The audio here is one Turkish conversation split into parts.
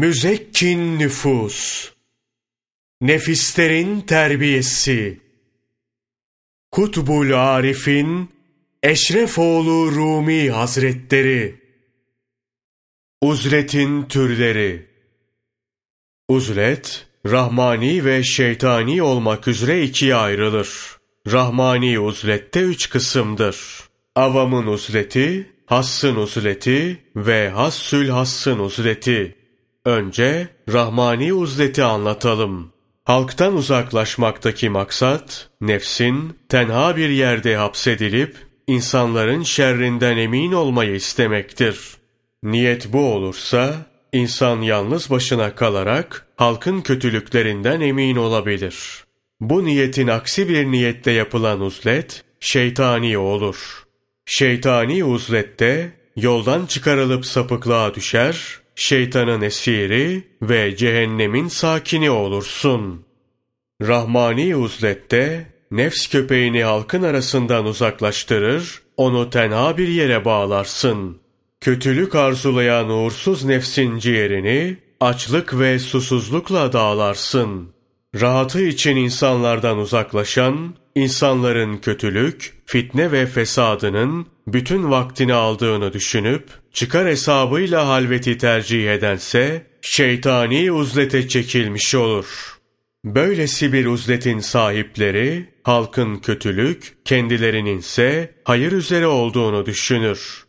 Müzekkin nüfus, nefislerin terbiyesi, Kutbul Arif'in Eşrefoğlu Rumi Hazretleri, Uzletin türleri, Uzlet, Rahmani ve şeytani olmak üzere ikiye ayrılır. Rahmani uzlette üç kısımdır. Avamın uzleti, hassın uzleti ve hassül hassın uzleti. Önce Rahmani uzleti anlatalım. Halktan uzaklaşmaktaki maksat, nefsin tenha bir yerde hapsedilip, insanların şerrinden emin olmayı istemektir. Niyet bu olursa, insan yalnız başına kalarak, halkın kötülüklerinden emin olabilir. Bu niyetin aksi bir niyette yapılan uzlet, şeytani olur. Şeytani uzlette, yoldan çıkarılıp sapıklığa düşer, şeytanın esiri ve cehennemin sakini olursun. Rahmani uzlette nefs köpeğini halkın arasından uzaklaştırır, onu tenha bir yere bağlarsın. Kötülük arzulayan uğursuz nefsin ciğerini açlık ve susuzlukla dağlarsın. Rahatı için insanlardan uzaklaşan, insanların kötülük, fitne ve fesadının bütün vaktini aldığını düşünüp, çıkar hesabıyla halveti tercih edense, şeytani uzlete çekilmiş olur. Böylesi bir uzletin sahipleri, halkın kötülük, kendilerinin ise hayır üzere olduğunu düşünür.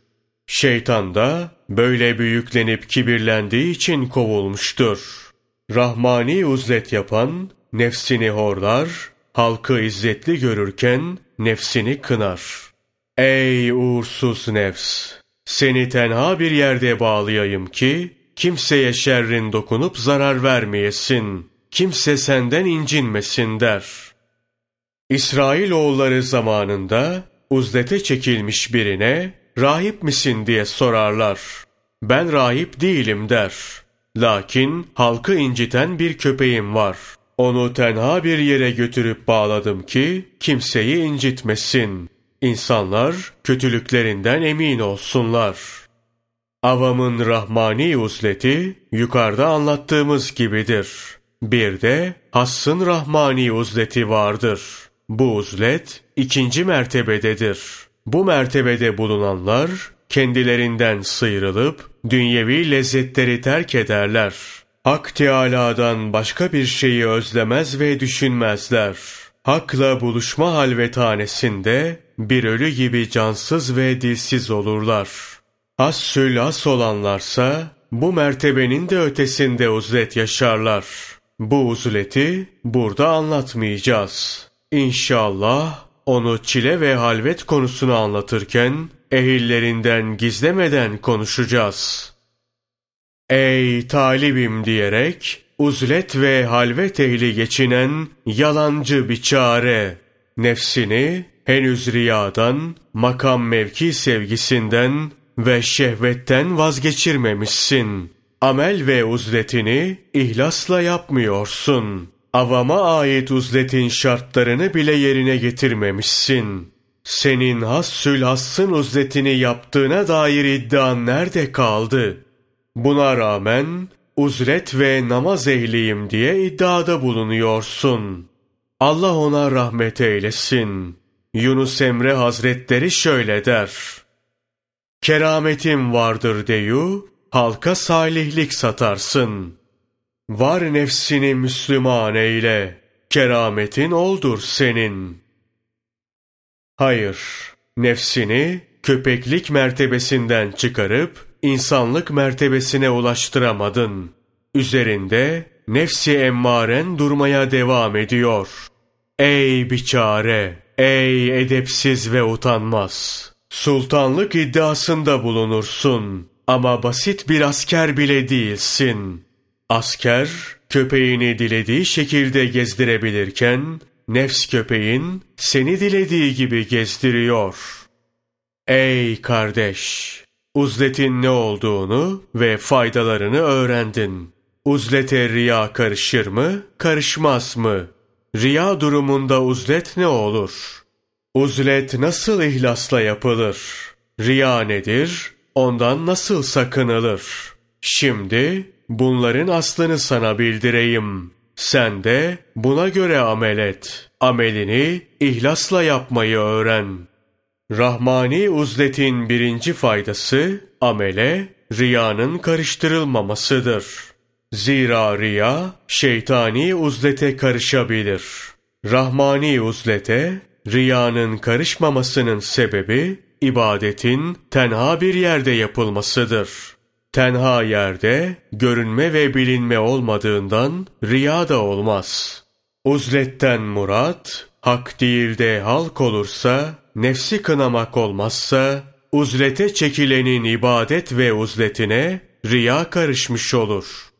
Şeytan da böyle büyüklenip kibirlendiği için kovulmuştur. Rahmani uzlet yapan, nefsini horlar, halkı izzetli görürken nefsini kınar.'' Ey uğursuz nefs! Seni tenha bir yerde bağlayayım ki, kimseye şerrin dokunup zarar vermeyesin. Kimse senden incinmesin der. İsrailoğulları zamanında uzlete çekilmiş birine, rahip misin diye sorarlar. Ben rahip değilim der. Lakin halkı inciten bir köpeğim var. Onu tenha bir yere götürüp bağladım ki kimseyi incitmesin. İnsanlar kötülüklerinden emin olsunlar. Avamın rahmani uzleti yukarıda anlattığımız gibidir. Bir de hassın rahmani uzleti vardır. Bu uzlet ikinci mertebededir. Bu mertebede bulunanlar kendilerinden sıyrılıp dünyevi lezzetleri terk ederler. Hak Teâlâ'dan başka bir şeyi özlemez ve düşünmezler. Hak'la buluşma halvetanesinde bir ölü gibi cansız ve dilsiz olurlar. As-sül as olanlarsa bu mertebenin de ötesinde uzlet yaşarlar. Bu uzleti burada anlatmayacağız. İnşallah onu çile ve halvet konusunu anlatırken ehillerinden gizlemeden konuşacağız. Ey talibim diyerek uzlet ve halvet ehli geçinen yalancı bir çare, nefsini henüz riyadan, makam mevki sevgisinden ve şehvetten vazgeçirmemişsin. Amel ve uzletini ihlasla yapmıyorsun. Avama ait uzletin şartlarını bile yerine getirmemişsin. Senin hassül hassın uzletini yaptığına dair iddian nerede kaldı? Buna rağmen uzlet ve namaz ehliyim diye iddiada bulunuyorsun. Allah ona rahmet eylesin.'' Yunus Emre Hazretleri şöyle der. Kerametim vardır deyu, halka salihlik satarsın. Var nefsini Müslüman eyle, kerametin oldur senin. Hayır, nefsini köpeklik mertebesinden çıkarıp insanlık mertebesine ulaştıramadın. Üzerinde nefsi emmaren durmaya devam ediyor. Ey biçare! Ey edepsiz ve utanmaz! Sultanlık iddiasında bulunursun ama basit bir asker bile değilsin. Asker, köpeğini dilediği şekilde gezdirebilirken, nefs köpeğin seni dilediği gibi gezdiriyor. Ey kardeş! Uzletin ne olduğunu ve faydalarını öğrendin. Uzlete riya karışır mı, karışmaz mı? Riya durumunda uzlet ne olur? Uzlet nasıl ihlasla yapılır? Riya nedir? Ondan nasıl sakınılır? Şimdi bunların aslını sana bildireyim. Sen de buna göre amel et. Amelini ihlasla yapmayı öğren. Rahmani uzletin birinci faydası, amele, riyanın karıştırılmamasıdır. Zira riya, şeytani uzlete karışabilir. Rahmani uzlete, riyanın karışmamasının sebebi, ibadetin tenha bir yerde yapılmasıdır. Tenha yerde görünme ve bilinme olmadığından riya da olmaz. Uzletten murat, hak değil de halk olursa, nefsi kınamak olmazsa, uzlete çekilenin ibadet ve uzletine riya karışmış olur.''